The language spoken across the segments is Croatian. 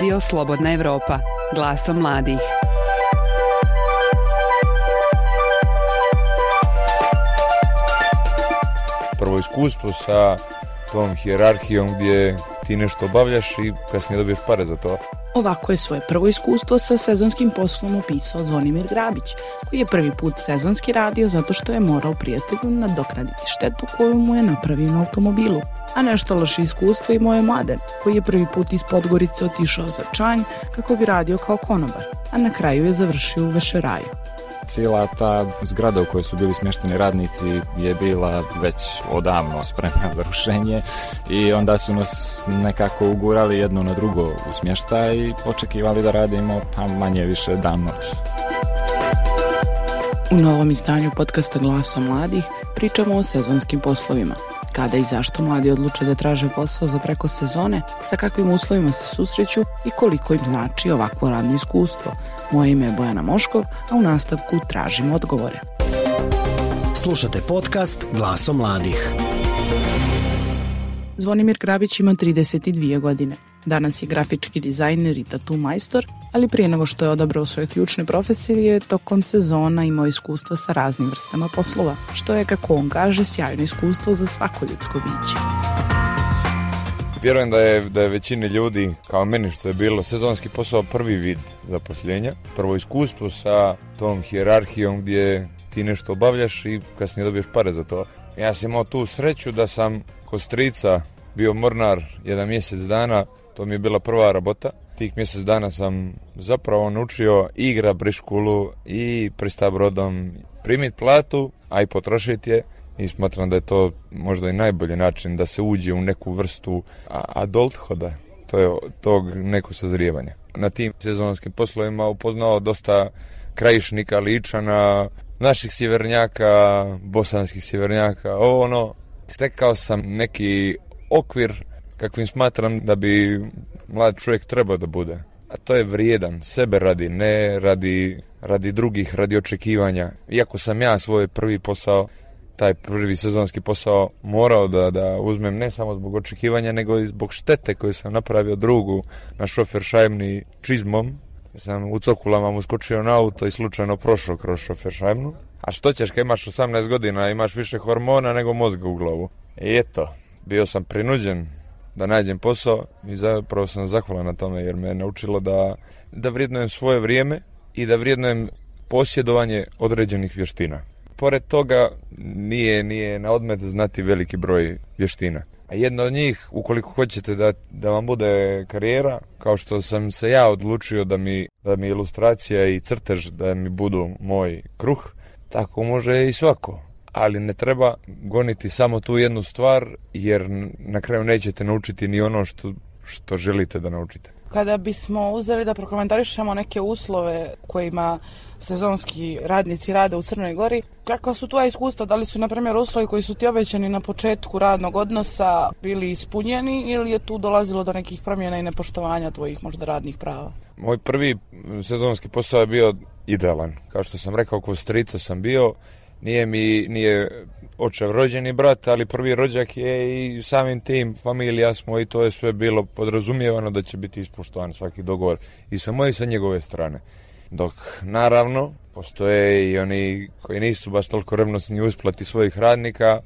Radio Slobodna Evropa, glasom mladih. Prvo iskustvo sa tom hijerarhijom gdje ti nešto obavljaš i kasnije dobiješ pare za to. Ovako je svoje prvo iskustvo sa sezonskim poslom opisao Zvonimir Grabić, koji je prvi put sezonski radio zato što je morao prijatelju nadoknaditi štetu koju mu je napravio na automobilu. A nešto loše iskustvo imao je Mladen, koji je prvi put iz Podgorice otišao za Čanj kako bi radio kao konobar, a na kraju je završio u Vešeraju cijela ta zgrada u kojoj su bili smješteni radnici je bila već odavno spremna za rušenje i onda su nas nekako ugurali jedno na drugo u smještaj i očekivali da radimo pa manje više dan noć. U novom izdanju podcasta Glaso mladih pričamo o sezonskim poslovima – kada i zašto mladi odluče da traže posao za preko sezone, sa kakvim uslovima se susreću i koliko im znači ovakvo radno iskustvo. Moje ime je Bojana Moškov, a u nastavku tražim odgovore. Slušate podcast Glaso mladih. Zvonimir Krabić ima 32 godine. Danas je grafički dizajner i tatu majstor, ali prije nego što je odabrao svoje ključne profesije, tokom sezona imao iskustva sa raznim vrstama poslova, što je, kako on kaže, sjajno iskustvo za svako ljudsko biće. Vjerujem da je, da je većini ljudi, kao meni što je bilo, sezonski posao prvi vid zaposlenja. Prvo iskustvo sa tom hijerarhijom gdje ti nešto obavljaš i kasnije dobiješ pare za to. Ja sam imao tu sreću da sam kod strica bio mornar jedan mjesec dana to mi je bila prva rabota. Tih mjesec dana sam zapravo naučio igra briškulu i prista brodom primit platu, a i potrošiti je. I smatram da je to možda i najbolji način da se uđe u neku vrstu adulthoda, to je tog neko sazrijevanja. Na tim sezonskim poslovima upoznao dosta krajišnika, ličana, naših sjevernjaka, bosanskih sjevernjaka, ovo ono, stekao sam neki okvir kakvim smatram da bi mlad čovjek trebao da bude. A to je vrijedan, sebe radi, ne radi, radi drugih, radi očekivanja. Iako sam ja svoj prvi posao, taj prvi sezonski posao morao da, da uzmem ne samo zbog očekivanja, nego i zbog štete koju sam napravio drugu na šofer šajmni čizmom. Sam u cokulama mu skočio na auto i slučajno prošao kroz šofer šajmnu. A što ćeš kad imaš 18 godina, imaš više hormona nego mozga u glavu. I eto, bio sam prinuđen da nađem posao i zapravo sam zahvalan na tome jer me je naučilo da, da vrijednujem svoje vrijeme i da vrijednujem posjedovanje određenih vještina. Pored toga nije, nije na odmet znati veliki broj vještina. A jedna od njih, ukoliko hoćete da, da vam bude karijera, kao što sam se ja odlučio da mi, da mi ilustracija i crtež da mi budu moj kruh, tako može i svako ali ne treba goniti samo tu jednu stvar jer na kraju nećete naučiti ni ono što, što želite da naučite. Kada bismo uzeli da prokomentarišemo neke uslove kojima sezonski radnici rade u Crnoj Gori, kakva su tvoja iskustva? Da li su, na primjer, uslovi koji su ti obećani na početku radnog odnosa bili ispunjeni ili je tu dolazilo do nekih promjena i nepoštovanja tvojih možda radnih prava? Moj prvi sezonski posao je bio idealan. Kao što sam rekao, kod strica sam bio nije mi nije očev rođeni brat, ali prvi rođak je i samim tim familija smo i to je sve bilo podrazumijevano da će biti ispoštovan svaki dogovor i sa moje i sa njegove strane. Dok naravno postoje i oni koji nisu baš toliko revnosni u isplati svojih radnika,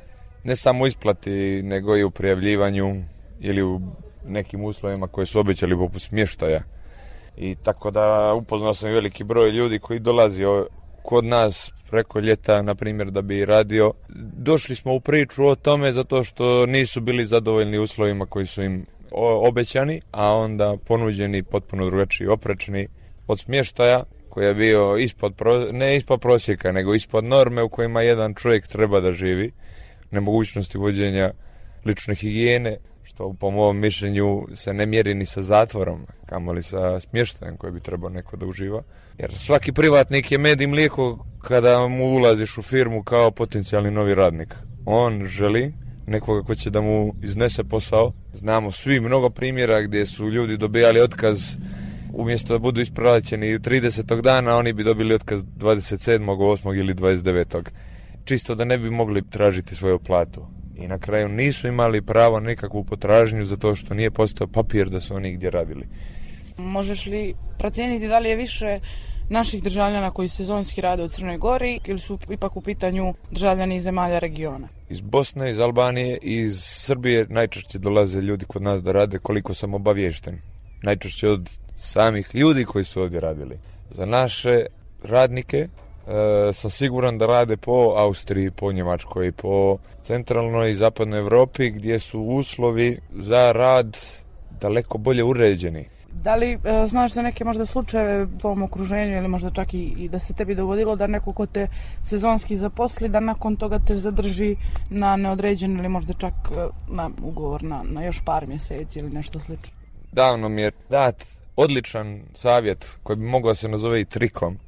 ne samo u isplati nego i u prijavljivanju ili u nekim uslovima koje su obećali poput smještaja. I tako da upoznao sam veliki broj ljudi koji dolazi kod nas preko ljeta, na primjer, da bi radio. Došli smo u priču o tome zato što nisu bili zadovoljni uslovima koji su im obećani, a onda ponuđeni potpuno drugačiji oprečni od smještaja koji je bio ispod, ne ispod prosjeka, nego ispod norme u kojima jedan čovjek treba da živi, nemogućnosti vođenja lične higijene, što po mom mišljenju se ne mjeri ni sa zatvorom, kamoli sa smještajem koji bi trebao neko da uživa. Jer svaki privatnik je med i mlijeko kada mu ulaziš u firmu kao potencijalni novi radnik. On želi nekoga ko će da mu iznese posao. Znamo svi mnogo primjera gdje su ljudi dobijali otkaz umjesto da budu ispraćeni 30. dana, oni bi dobili otkaz 27. 8. ili 29. Čisto da ne bi mogli tražiti svoju platu. I na kraju nisu imali pravo nikakvu potražnju zato što nije postao papir da su oni gdje radili. Možeš li procijeniti da li je više naših državljana koji sezonski rade u Crnoj Gori ili su ipak u pitanju državljani iz zemalja regiona? Iz Bosne, iz Albanije iz Srbije najčešće dolaze ljudi kod nas da rade koliko sam obaviješten. Najčešće od samih ljudi koji su ovdje radili. Za naše radnike e, sam siguran da rade po Austriji, po Njemačkoj, po centralnoj i zapadnoj Europi gdje su uslovi za rad daleko bolje uređeni. Da li e, znaš za neke možda slučajeve u tvom okruženju ili možda čak i, i da se tebi dogodilo da neko ko te sezonski zaposli da nakon toga te zadrži na neodređen ili možda čak e, na ugovor na, na još par mjeseci ili nešto slično? Davno mi je dat odličan savjet koji bi mogao se nazove i trikom,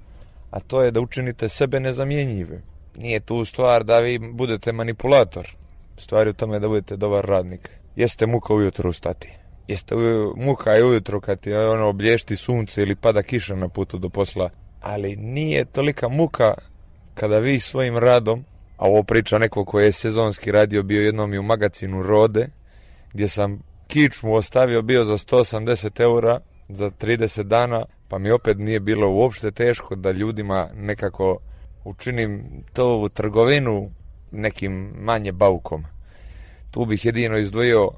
a to je da učinite sebe nezamjenjive. Nije tu stvar da vi budete manipulator. Stvar je u tome da budete dobar radnik. Jeste muka ujutro ustati. Jeste muka je ujutro kad ti ono oblješti sunce ili pada kiša na putu do posla. Ali nije tolika muka kada vi svojim radom, a ovo priča neko koji je sezonski radio bio jednom i u magazinu Rode, gdje sam kičmu ostavio bio za 180 eura za 30 dana, pa mi opet nije bilo uopšte teško da ljudima nekako učinim to u trgovinu nekim manje baukom. Tu bih jedino izdvojio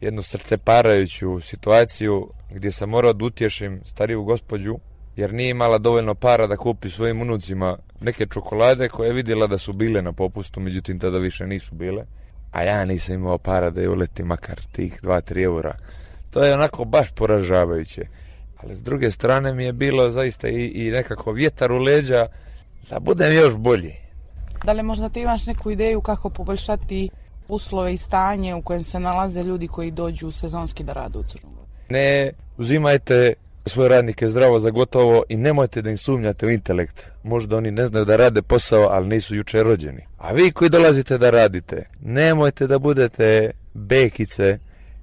jednu srceparajuću situaciju gdje sam morao da utješim stariju gospođu jer nije imala dovoljno para da kupi svojim unucima neke čokolade koje je vidjela da su bile na popustu, međutim tada više nisu bile. A ja nisam imao para da je uleti makar tih 2-3 eura. To je onako baš poražavajuće. Ali s druge strane mi je bilo zaista i, i nekako vjetar u leđa da budem još bolji. Da li možda ti imaš neku ideju kako poboljšati uslove i stanje u kojem se nalaze ljudi koji dođu sezonski da rade u Crnogoru? Ne uzimajte svoje radnike zdravo za gotovo i nemojte da im sumnjate u intelekt. Možda oni ne znaju da rade posao, ali nisu juče rođeni. A vi koji dolazite da radite, nemojte da budete bekice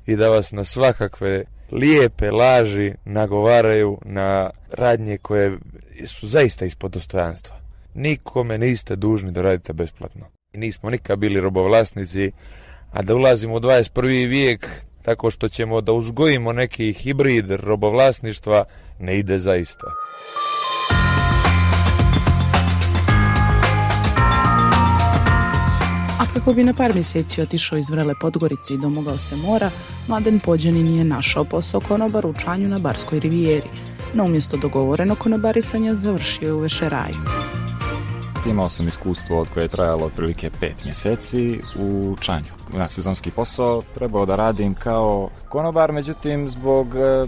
i da vas na svakakve lijepe laži nagovaraju na radnje koje su zaista ispod dostojanstva. Nikome niste dužni da radite besplatno. Nismo nikad bili robovlasnici, a da ulazimo u 21. vijek tako što ćemo da uzgojimo neki hibrid robovlasništva ne ide zaista. A kako bi na par mjeseci otišao iz Vrele Podgorice i domogao se mora, Mladen Pođanin nije našao posao konobar u Čanju na Barskoj rivijeri, no umjesto dogovorenog konobarisanja završio je u Vešeraju. Imao sam iskustvo od koje je trajalo otprilike pet mjeseci u Čanju. Na sezonski posao trebao da radim kao konobar, međutim zbog e,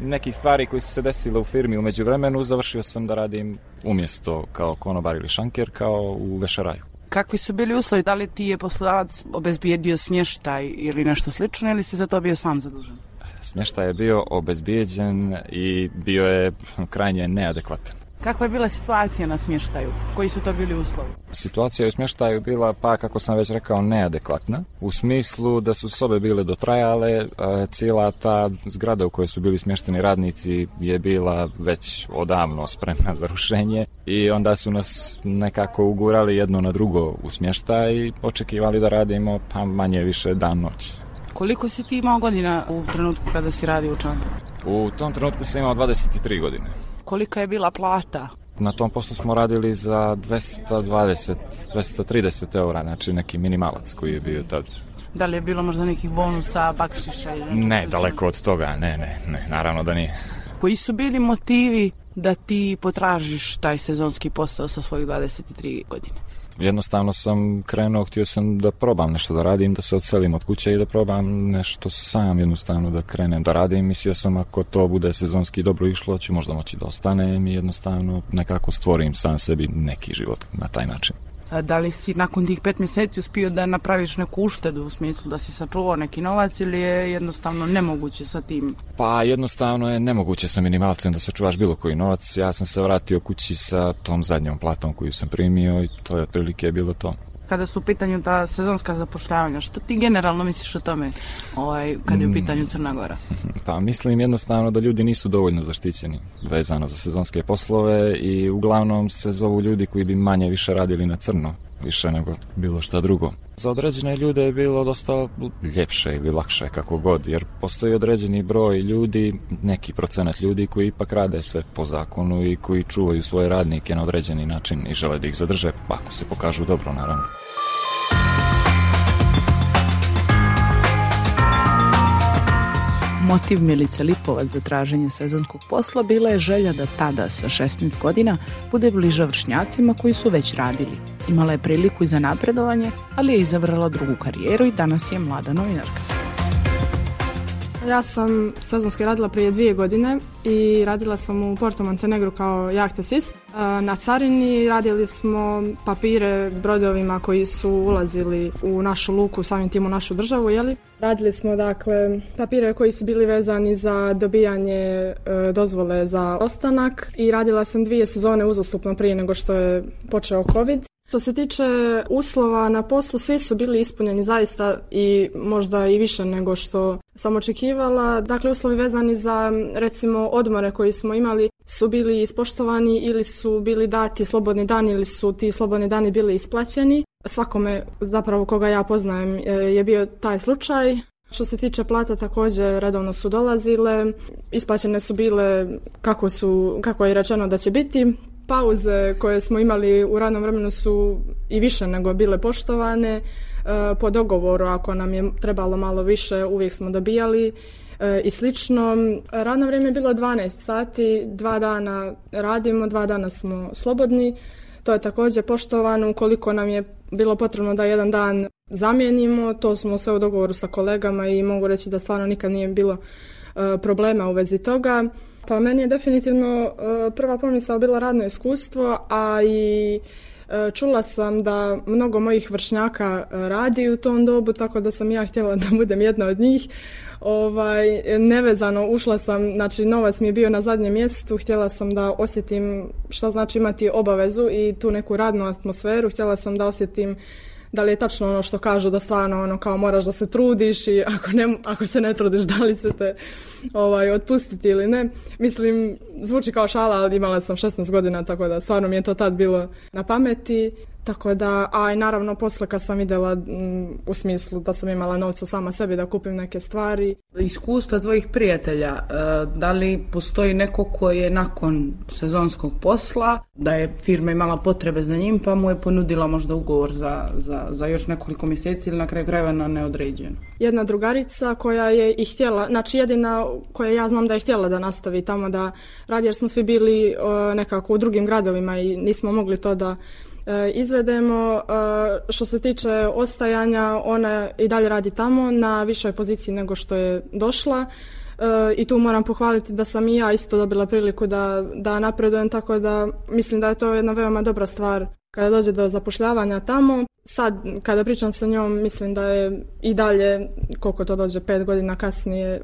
nekih stvari koji su se desile u firmi u međuvremenu završio sam da radim umjesto kao konobar ili šanker kao u Vešeraju. Kakvi su bili uslovi? Da li ti je poslodavac obezbijedio smještaj ili nešto slično ili si za to bio sam zadužen? Smještaj je bio obezbijeđen i bio je krajnje neadekvatan. Kakva je bila situacija na smještaju? Koji su to bili uslovi? Situacija u smještaju bila, pa kako sam već rekao, neadekvatna. U smislu da su sobe bile dotrajale, e, cijela ta zgrada u kojoj su bili smješteni radnici je bila već odavno spremna za rušenje i onda su nas nekako ugurali jedno na drugo u smještaj i očekivali da radimo pa manje više dan noć. Koliko si ti imao godina u trenutku kada si radio u Čanju? U tom trenutku sam imao 23 godine. Kolika je bila plata? Na tom poslu smo radili za 220, 230 eura, znači neki minimalac koji je bio tad. Da li je bilo možda nekih bonusa, bakšiša ili Ne, daleko od toga, ne, ne, ne, naravno da nije. Koji su bili motivi da ti potražiš taj sezonski posao sa svojih 23 godine? Jednostavno sam krenuo, htio sam da probam nešto da radim, da se odselim od kuće i da probam nešto sam jednostavno da krenem da radim. Mislio sam ako to bude sezonski dobro išlo, ću možda moći da ostanem i jednostavno nekako stvorim sam sebi neki život na taj način. Da li si nakon tih pet mjeseci uspio da napraviš neku uštedu u smislu da si sačuvao neki novac ili je jednostavno nemoguće sa tim? Pa jednostavno je nemoguće sa minimalcem da sačuvaš bilo koji novac. Ja sam se vratio kući sa tom zadnjom platom koju sam primio i to je otprilike bilo to. Kada su u pitanju ta sezonska zapošljavanja, što ti generalno misliš o tome ovaj, kad je u pitanju Crna Gora? Pa mislim jednostavno da ljudi nisu dovoljno zaštićeni vezano za sezonske poslove i uglavnom se zovu ljudi koji bi manje više radili na crno. Više nego bilo šta drugo. Za određene ljude je bilo dosta ljepše ili lakše kako god, jer postoji određeni broj ljudi, neki procenat ljudi koji ipak rade sve po zakonu i koji čuvaju svoje radnike na određeni način i žele da ih zadrže, ako se pokažu dobro naravno. Motiv Milice Lipovac za traženje sezonskog posla bila je želja da tada sa 16 godina bude bliža vršnjacima koji su već radili. Imala je priliku i za napredovanje, ali je izabrala drugu karijeru i danas je mlada novinarka. Ja sam sezonski radila prije dvije godine i radila sam u Porto Montenegro kao jacht assist. Na carini radili smo papire brodovima koji su ulazili u našu luku, samim tim u našu državu, jeli? Radili smo dakle papire koji su bili vezani za dobijanje e, dozvole za ostanak i radila sam dvije sezone uzastupno prije nego što je počeo covid. Što se tiče uslova na poslu, svi su bili ispunjeni zaista i možda i više nego što sam očekivala. Dakle, uslovi vezani za recimo odmore koji smo imali su bili ispoštovani ili su bili dati slobodni dani ili su ti slobodni dani bili isplaćeni. Svakome, zapravo koga ja poznajem, e, je bio taj slučaj. Što se tiče plata također redovno su dolazile, isplaćene su bile kako, su, kako je rečeno da će biti. Pauze koje smo imali u radnom vremenu su i više nego bile poštovane. E, po dogovoru, ako nam je trebalo malo više, uvijek smo dobijali e, i slično. Radno vrijeme je bilo 12 sati, dva dana radimo, dva dana smo slobodni. To je također poštovano. Ukoliko nam je bilo potrebno da jedan dan zamijenimo, to smo sve u dogovoru sa kolegama i mogu reći da stvarno nikad nije bilo e, problema u vezi toga. Pa meni je definitivno e, prva pomisao bila radno iskustvo, a i e, čula sam da mnogo mojih vršnjaka e, radi u tom dobu, tako da sam ja htjela da budem jedna od njih. Ovaj, nevezano ušla sam, znači novac mi je bio na zadnjem mjestu, htjela sam da osjetim šta znači imati obavezu i tu neku radnu atmosferu, htjela sam da osjetim da li je tačno ono što kažu da stvarno ono kao moraš da se trudiš i ako, ne, ako se ne trudiš da li će te ovaj, otpustiti ili ne. Mislim, zvuči kao šala, ali imala sam 16 godina, tako da stvarno mi je to tad bilo na pameti. Tako da, a i naravno posle kad sam vidjela u smislu da sam imala novca sama sebi da kupim neke stvari. Iskustva tvojih prijatelja, e, da li postoji neko koji je nakon sezonskog posla, da je firma imala potrebe za njim pa mu je ponudila možda ugovor za, za, za još nekoliko mjeseci ili na kraju krajeva na neodređeno? Jedna drugarica koja je i htjela, znači jedina koja ja znam da je htjela da nastavi tamo da radi jer smo svi bili nekako u drugim gradovima i nismo mogli to da izvedemo. E, što se tiče ostajanja, ona i dalje radi tamo na višoj poziciji nego što je došla. E, I tu moram pohvaliti da sam i ja isto dobila priliku da, da napredujem, tako da mislim da je to jedna veoma dobra stvar kada dođe do zapošljavanja tamo. Sad, kada pričam sa njom, mislim da je i dalje, koliko to dođe, pet godina kasnije,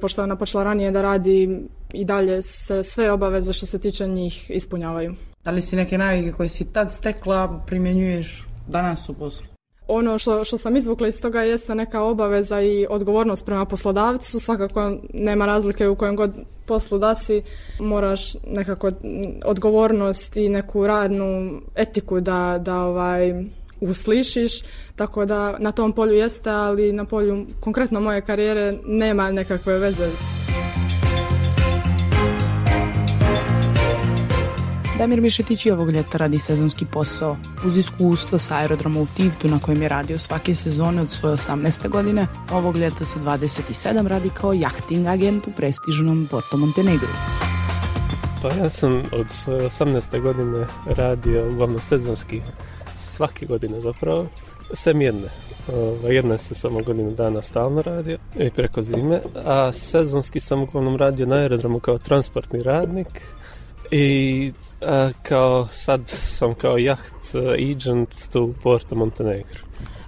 pošto je ona počela ranije da radi, i dalje se sve obaveze što se tiče njih ispunjavaju. Da li si neke navike koje si tad stekla primjenjuješ danas u poslu? Ono što, što sam izvukla iz toga jeste neka obaveza i odgovornost prema poslodavcu. Svakako nema razlike u kojem god poslu da si. Moraš nekako odgovornost i neku radnu etiku da, da ovaj, uslišiš, tako da na tom polju jeste, ali na polju konkretno moje karijere nema nekakve veze. Damir Mišetić i ovog ljeta radi sezonski posao. Uz iskustvo sa aerodroma u Tivtu na kojem je radio svake sezone od svoje 18. godine, ovog ljeta sa 27 radi kao jachting agent u prestižnom Porto Montenegru. Pa ja sam od svoje 18. godine radio uglavnom sezonski svake godine zapravo, sem jedne. Jedna se samo godinu dana stalno radio i preko zime, a sezonski sam uglavnom radio na aerodromu kao transportni radnik i kao sad sam kao jaht agent tu u Porto Montenegro.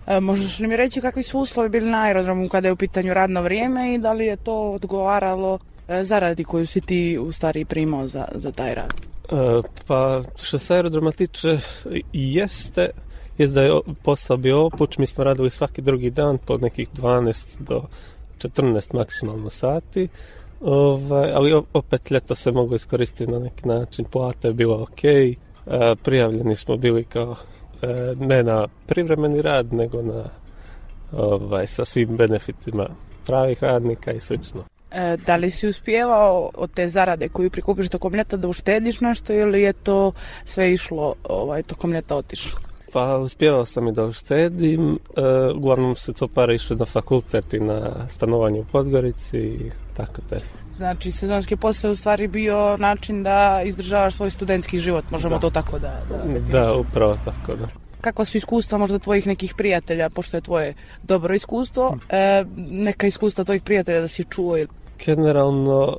E, možeš li mi reći kakvi su uslovi bili na aerodromu kada je u pitanju radno vrijeme i da li je to odgovaralo e, zaradi koju si ti u stvari primao za, za taj rad? E, pa što se aerodroma tiče jeste, jest da je posao bio opuć, mi smo radili svaki drugi dan po nekih 12 do 14 maksimalno sati. Ovaj, ali opet ljeto se mogu iskoristiti na neki način, plata je bila ok, e, prijavljeni smo bili kao e, ne na privremeni rad, nego na ovaj, sa svim benefitima pravih radnika i slično. E, da li si uspijevao od te zarade koju prikupiš tokom ljeta da uštediš nešto ili je to sve išlo ovaj, tokom ljeta otišlo? Pa uspjevao sam i da uštedim, e, uglavnom se to pare išle na fakultet i na stanovanje u Podgorici i tako te. Znači, sezonski posao je u stvari bio način da izdržavaš svoj studentski život, možemo Da. to tako da... Da, Da, upravo tako da. Kakva su iskustva možda tvojih nekih prijatelja, pošto je tvoje dobro iskustvo, e, neka iskustva tvojih prijatelja da si čuo ili Generalno,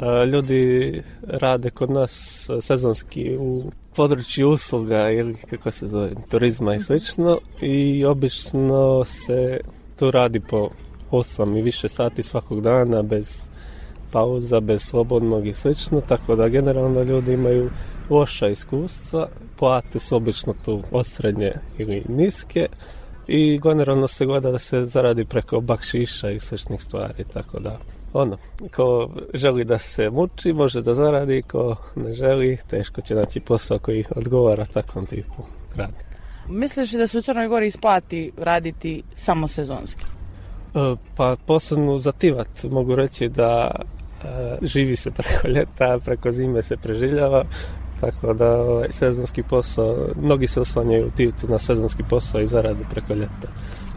e, ljudi rade kod nas sezonski u području usluga ili kako se zove, turizma i slično i obično se tu radi po 8 i više sati svakog dana bez pauza, bez slobodnog i slično, tako da generalno ljudi imaju loša iskustva, plate su obično tu osrednje ili niske i generalno se gleda da se zaradi preko bakšiša i sličnih stvari, tako da ono, ko želi da se muči, može da zaradi, ko ne želi, teško će naći posao koji odgovara takvom tipu rada. Misliš li da se u Crnoj Gori isplati raditi samo sezonski? E, Pa posebno za Tivat mogu reći da e, živi se preko ljeta, preko zime se preživljava, tako da ovaj, sezonski posao, mnogi se oslanjaju u Tivtu na sezonski posao i zaradu preko ljeta.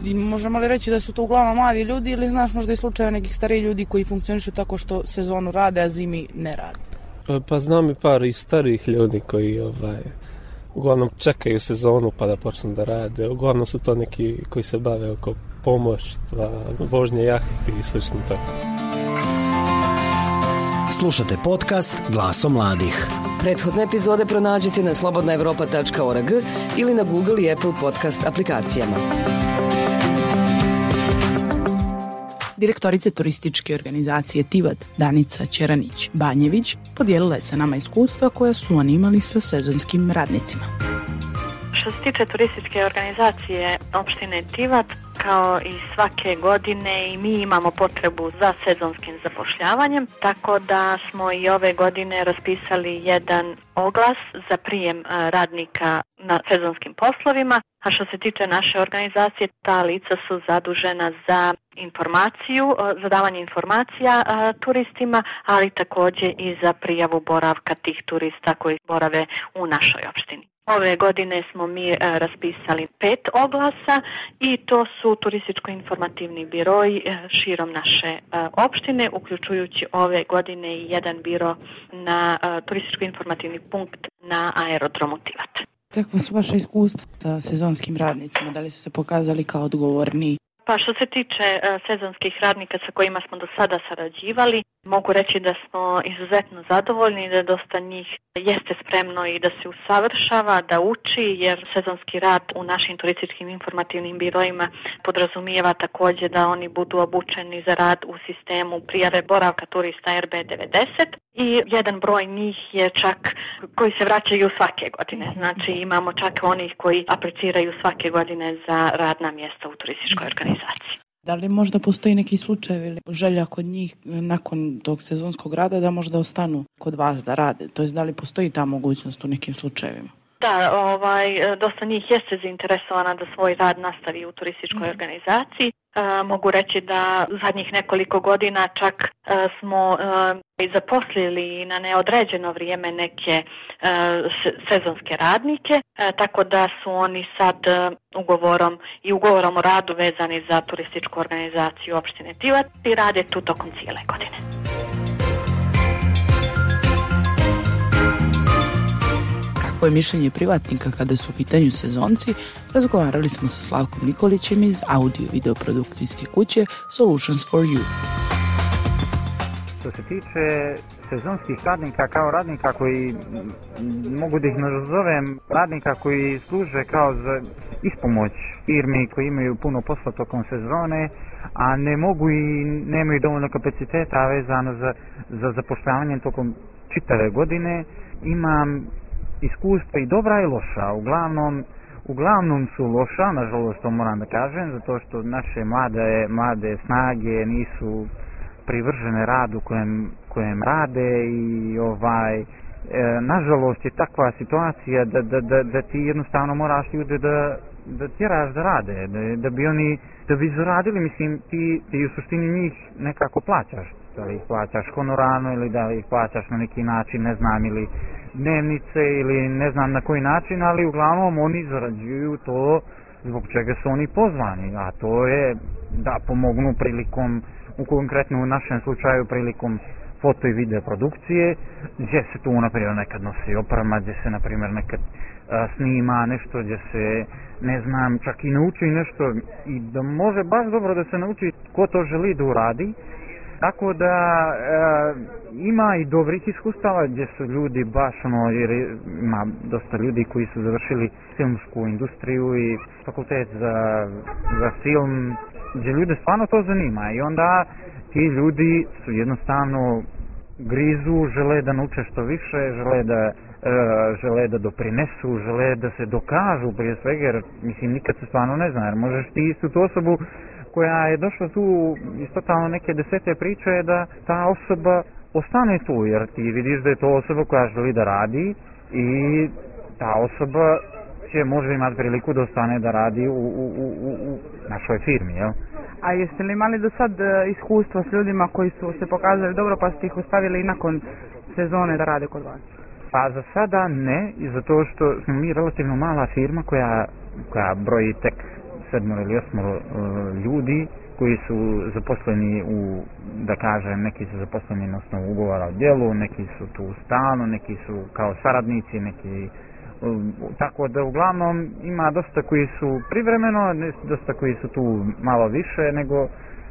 I možemo li reći da su to uglavnom mladi ljudi ili znaš možda i slučaje nekih starih ljudi koji funkcionišu tako što sezonu rade, a zimi ne rade? E, Pa znam i par i starijih ljudi koji ovaj, uglavnom čekaju sezonu pa da počnu da rade. Uglavnom su to neki koji se bave oko pomoštva, vožnje jahti i slično tako. Slušate podcast Glaso mladih. Prethodne epizode pronađite na slobodnaevropa.org ili na Google i Apple podcast aplikacijama. Direktorice turističke organizacije Tivat, Danica Čeranić Banjević, podijelila je sa nama iskustva koja su oni imali sa sezonskim radnicima. Što se tiče turističke organizacije opštine Tivat, kao i svake godine i mi imamo potrebu za sezonskim zapošljavanjem, tako da smo i ove godine raspisali jedan oglas za prijem radnika na sezonskim poslovima, a što se tiče naše organizacije, ta lica su zadužena za informaciju, za davanje informacija turistima, ali takođe i za prijavu boravka tih turista koji borave u našoj opštini. Ove godine smo mi raspisali pet oglasa i to su turističko-informativni biroji e, širom naše e, opštine, uključujući ove godine i jedan biro na e, turističko-informativni punkt na aerodromu Tivat. Kakva su vaše iskustva sa sezonskim radnicima? Da li su se pokazali kao odgovorni? Pa što se tiče sezonskih radnika sa kojima smo do sada sarađivali, mogu reći da smo izuzetno zadovoljni i da dosta njih jeste spremno i da se usavršava, da uči, jer sezonski rad u našim turističkim informativnim birojima podrazumijeva takođe da oni budu obučeni za rad u sistemu prijave boravka turista RB90 i jedan broj njih je čak koji se vraćaju svake godine. Znači imamo čak onih koji apliciraju svake godine za radna mjesta u turističkoj organizaciji. Da li možda postoji neki slučaj ili želja kod njih e, nakon tog sezonskog rada da možda ostanu kod vas da rade? To je da li postoji ta mogućnost u nekim slučajevima? Da, ovaj, dosta njih jeste zainteresovana da svoj rad nastavi u turističkoj organizaciji. E, mogu reći da zadnjih nekoliko godina čak e, smo e, i zaposlili na neodređeno vrijeme neke e, se- sezonske radnike, e, tako da su oni sad e, ugovorom i ugovorom o radu vezani za turističku organizaciju opštine Tivat i rade tu tokom cijele godine. Kako je mišljenje privatnika kada su u pitanju sezonci, razgovarali smo sa Slavkom Nikolićem iz audio video produkcijske kuće Solutions for You. Što se tiče sezonskih radnika kao radnika koji mogu da ih nazovem radnika koji služe kao za ispomoć firmi koji imaju puno posla tokom sezone, a ne mogu i nemaju dovoljno kapaciteta vezano za, za zapošljavanje tokom čitave godine, imam iskustva i dobra i loša. Uglavnom, uglavnom su loša, nažalost to moram da kažem, zato što naše mlade, mlade snage nisu privržene radu kojem, kojem rade i ovaj E, nažalost je takva situacija da, da, da, da ti jednostavno moraš ljude da, da tjeraš da rade, da, da bi oni, da bi zaradili, mislim, ti, ti u suštini njih nekako plaćaš, da li ih plaćaš honorano ili da li ih plaćaš na neki način, ne znam, ili dnevnice ili ne znam na koji način, ali uglavnom oni zarađuju to zbog čega su oni pozvani, a to je da pomognu prilikom, u konkretno u našem slučaju prilikom foto i video produkcije, gdje se tu, na primjer, nekad nosi oprema, gdje se, na primjer, nekad a, snima nešto, gdje se, ne znam, čak i nauči nešto i da može baš dobro da se nauči ko to želi da uradi, tako da e, ima i dobrih iskustava gdje su ljudi baš ono, jer ima dosta ljudi koji su završili filmsku industriju i fakultet za, za film, gdje ljude stvarno to zanima i onda ti ljudi su jednostavno grizu, žele da nauče što više, žele da e, žele da doprinesu, žele da se dokažu prije svega, jer mislim nikad se stvarno ne zna, jer možeš ti istu tu osobu koja je došla tu iz totalno neke desete priče da ta osoba ostane tu, jer ti vidiš da je to osoba koja želi da radi i ta osoba će možda imati priliku da ostane da radi u, u, u, u našoj firmi, jel? A jeste li imali do sad e, iskustva s ljudima koji su se pokazali dobro pa ste ih ostavili i nakon sezone da rade kod vas? Pa za sada ne, i zato što smo mi relativno mala firma koja, koja broji tek sedmoro ili osmoro uh, ljudi koji su zaposleni u, da kažem, neki su zaposleni na osnovu ugovora o djelu, neki su tu stalno, neki su kao saradnici, neki tako da uglavnom ima dosta koji su privremeno, dosta koji su tu malo više nego,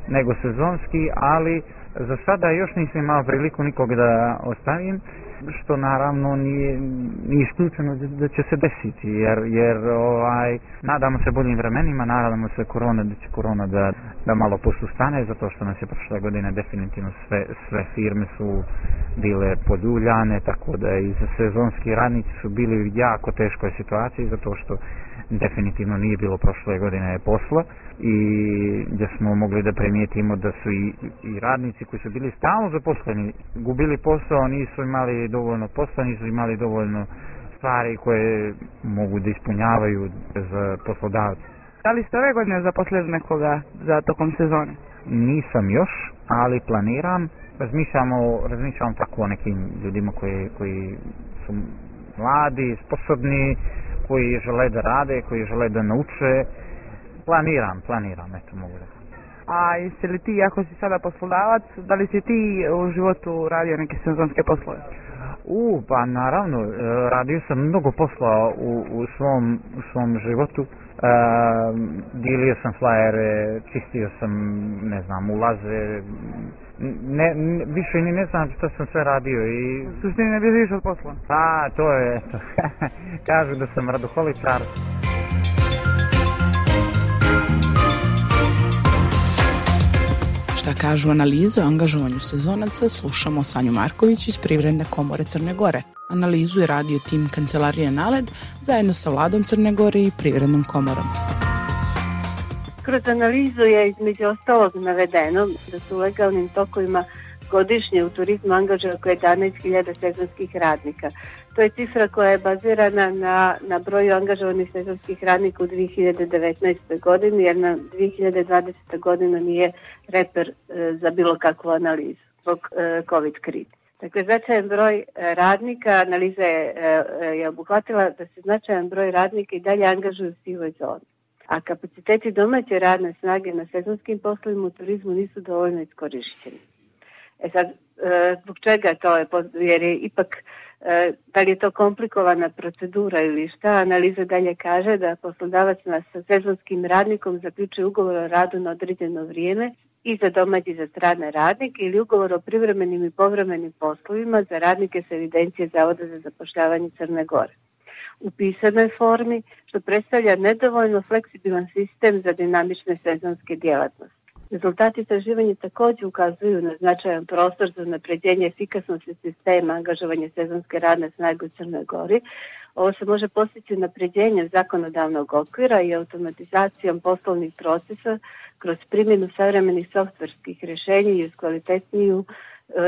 nego sezonski, ali za sada još nisam imao priliku nikog da ostavim, što naravno nije, nije isključeno da će se desiti, jer, jer ovaj, nadamo se boljim vremenima, nadamo se korona, da će korona da, da malo posustane, zato što nas je prošle godine definitivno sve, sve firme su bile poduljane, tako da i za sezonski radnici su bili u jako teškoj situaciji, zato što definitivno nije bilo prošle godine posla. I gdje smo mogli da primijetimo da su i, i radnici koji su bili stalno zaposleni gubili posao, nisu imali dovoljno posla, nisu imali dovoljno stvari koje mogu da ispunjavaju za poslodavce. Da li ste ove godine zaposlili nekoga za tokom sezone? Nisam još, ali planiram. Razmišljamo, razmišljamo tako o nekim ljudima koji, koji su mladi, sposobni, koji žele da rade, koji žele da nauče. Planiram, planiram, eto mogu da A jesi li ti, ako si sada poslodavac, da li si ti u životu radio neke sezonske poslove? U, pa naravno, e, radio sam mnogo posla u, u, svom, u svom životu. E, dilio sam flajere, čistio sam, ne znam, ulaze, ne, ne, više ni ne znam što sam sve radio i... Suštini ne bježiš od posla? Pa, to je, eto, kažu da sam radoholičar. Šta kažu analizu o angažovanju sezonaca, slušamo Sanju Marković iz Privredne komore Crne Gore. Analizu je radio tim Kancelarije Naled zajedno sa vladom Crne Gore i Privrednom komorom. Kroz analizu je između ostalog navedeno da su u legalnim tokovima godišnje u turizmu angažuje oko 11.000 sezonskih radnika. To je cifra koja je bazirana na, na broju angažovanih sezonskih radnika u 2019. godini, jer na 2020. godina nije reper e, za bilo kakvu analizu zbog e, COVID krize. Dakle, značajan broj e, radnika, analiza je, je obuhvatila da se značajan broj radnika i dalje angažuju u sivoj zoni a kapaciteti domaće radne snage na sezonskim poslovima u turizmu nisu dovoljno iskorišćeni. E sad, zbog čega to je, jer je ipak, da li je to komplikovana procedura ili šta, analiza dalje kaže da poslodavac sa sezonskim radnikom zaključuje ugovor o radu na određeno vrijeme i za domaći za strane radnike ili ugovor o privremenim i povremenim poslovima za radnike sa evidencije Zavoda za zapošljavanje Crne Gore u pisanoj formi, što predstavlja nedovoljno fleksibilan sistem za dinamične sezonske djelatnosti. Rezultati istraživanja također ukazuju na značajan prostor za napređenje efikasnosti sistema angažovanja sezonske radne snage u Crnoj Gori. Ovo se može postići napređenjem zakonodavnog okvira i automatizacijom poslovnih procesa kroz primjenu savremenih softverskih rješenja i uz kvalitetniju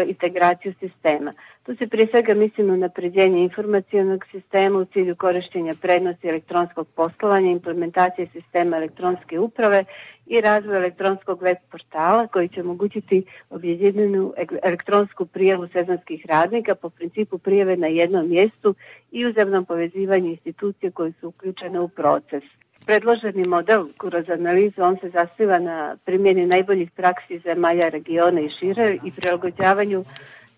integraciju sistema. Tu se prije svega mislimo na napređenje informacijonog sistema u cilju korištenja prednosti elektronskog poslovanja, implementacije sistema elektronske uprave i razvoj elektronskog web portala koji će omogućiti objedinjenu elektronsku prijavu sezonskih radnika po principu prijave na jednom mjestu i uzemnom povezivanju institucije koje su uključene u proces. Predloženi model kroz analizu on se zasniva na primjeni najboljih praksi zemalja regiona i šire i prilagođavanju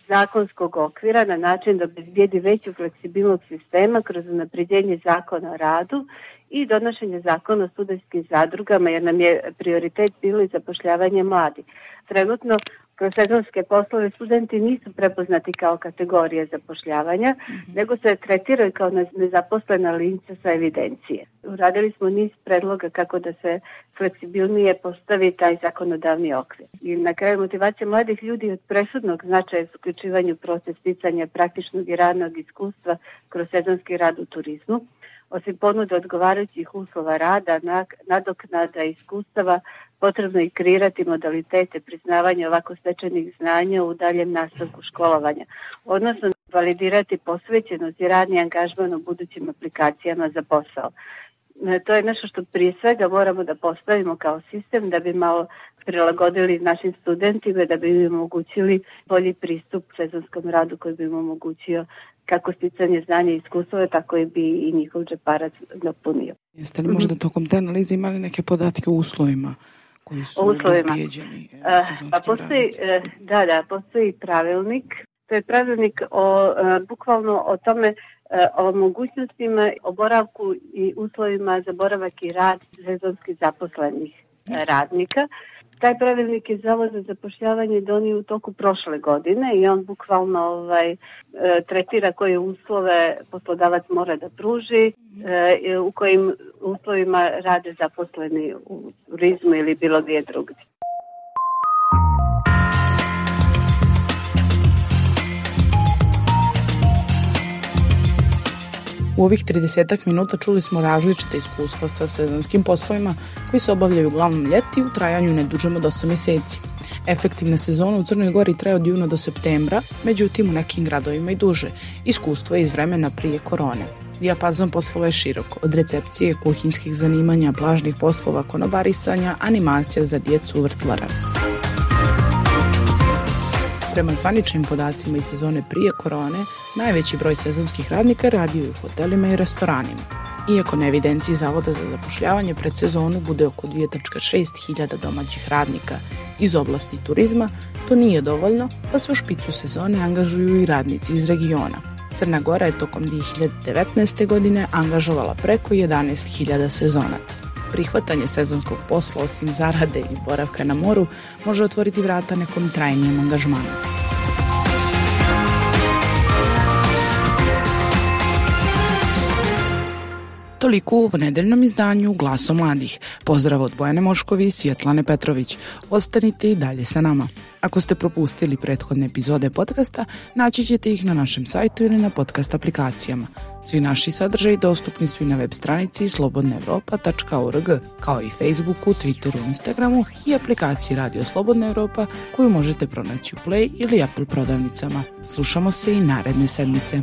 zakonskog okvira na način da obezbijedi veću fleksibilnost sistema kroz unapređenje zakona o radu i donošenje zakona o studentskim zadrugama jer nam je prioritet bilo i zapošljavanje mladih. Trenutno kroz sezonske poslove studenti nisu prepoznati kao kategorije zapošljavanja, mhm. nego se tretiraju kao nezaposlena linca sa evidencije. Uradili smo niz predloga kako da se fleksibilnije postavi taj zakonodavni okvir. I na kraju motivacija mladih ljudi od presudnog značaja s uključivanju proces sticanja praktičnog i radnog iskustva kroz sezonski rad u turizmu, osim ponude odgovarajućih uslova rada, nadoknada iskustava, potrebno je kreirati modalitete priznavanja ovako stečenih znanja u daljem nastavku školovanja, odnosno validirati posvećenost i radni angažman u budućim aplikacijama za posao. E, to je nešto što prije svega moramo da postavimo kao sistem da bi malo prilagodili našim studentima da bi im omogućili bolji pristup sezonskom radu koji bi im omogućio kako sticanje znanja i iskustva, tako i bi i njihov džeparac napunio. Jeste li možda tokom te analize imali neke podatke o uslovima koji su uslovima. E, pa postoji, e, da, da, postoji pravilnik. To je pravilnik o, bukvalno o tome o mogućnostima, o boravku i uslovima za boravak i rad sezonskih zaposlenih radnika. Taj pravilnik je Zavod za zapošljavanje donio u toku prošle godine i on bukvalno ovaj, e, tretira koje uslove poslodavac mora da pruži, e, u kojim uslovima rade zaposleni u turizmu ili bilo gdje drugdje. U ovih 30 minuta čuli smo različite iskustva sa sezonskim poslovima koji se obavljaju uglavnom ljeti u trajanju ne dužem od 8 mjeseci. Efektivna sezona u Crnoj Gori traje od juna do septembra, međutim u nekim gradovima i duže. Iskustvo je iz vremena prije korone. Dijapazon poslova je širok, od recepcije, kuhinskih zanimanja, plažnih poslova, konobarisanja, animacija za djecu vrtlara. Prema zvaničnim podacima iz sezone prije korone, najveći broj sezonskih radnika radio u hotelima i restoranima. Iako na evidenciji Zavoda za zapošljavanje pred sezonu bude oko 2.6 hiljada domaćih radnika iz oblasti turizma, to nije dovoljno, pa se u špicu sezone angažuju i radnici iz regiona. Crna Gora je tokom 2019. godine angažovala preko 11.000 sezonaca. Prihvatanje sezonskog posla osim zarade i boravka na moru može otvoriti vrata nekom trajnijem angažmanu. Toliko u nedeljnom izdanju Glaso mladih. Pozdrav od Bojane Moškovi i Svjetlane Petrović. Ostanite i dalje sa nama. Ako ste propustili prethodne epizode podcasta, naći ćete ih na našem sajtu ili na podcast aplikacijama. Svi naši sadržaji dostupni su i na web stranici slobodnaevropa.org, kao i Facebooku, Twitteru, Instagramu i aplikaciji Radio Slobodna Europa koju možete pronaći u Play ili Apple prodavnicama. Slušamo se i naredne sedmice.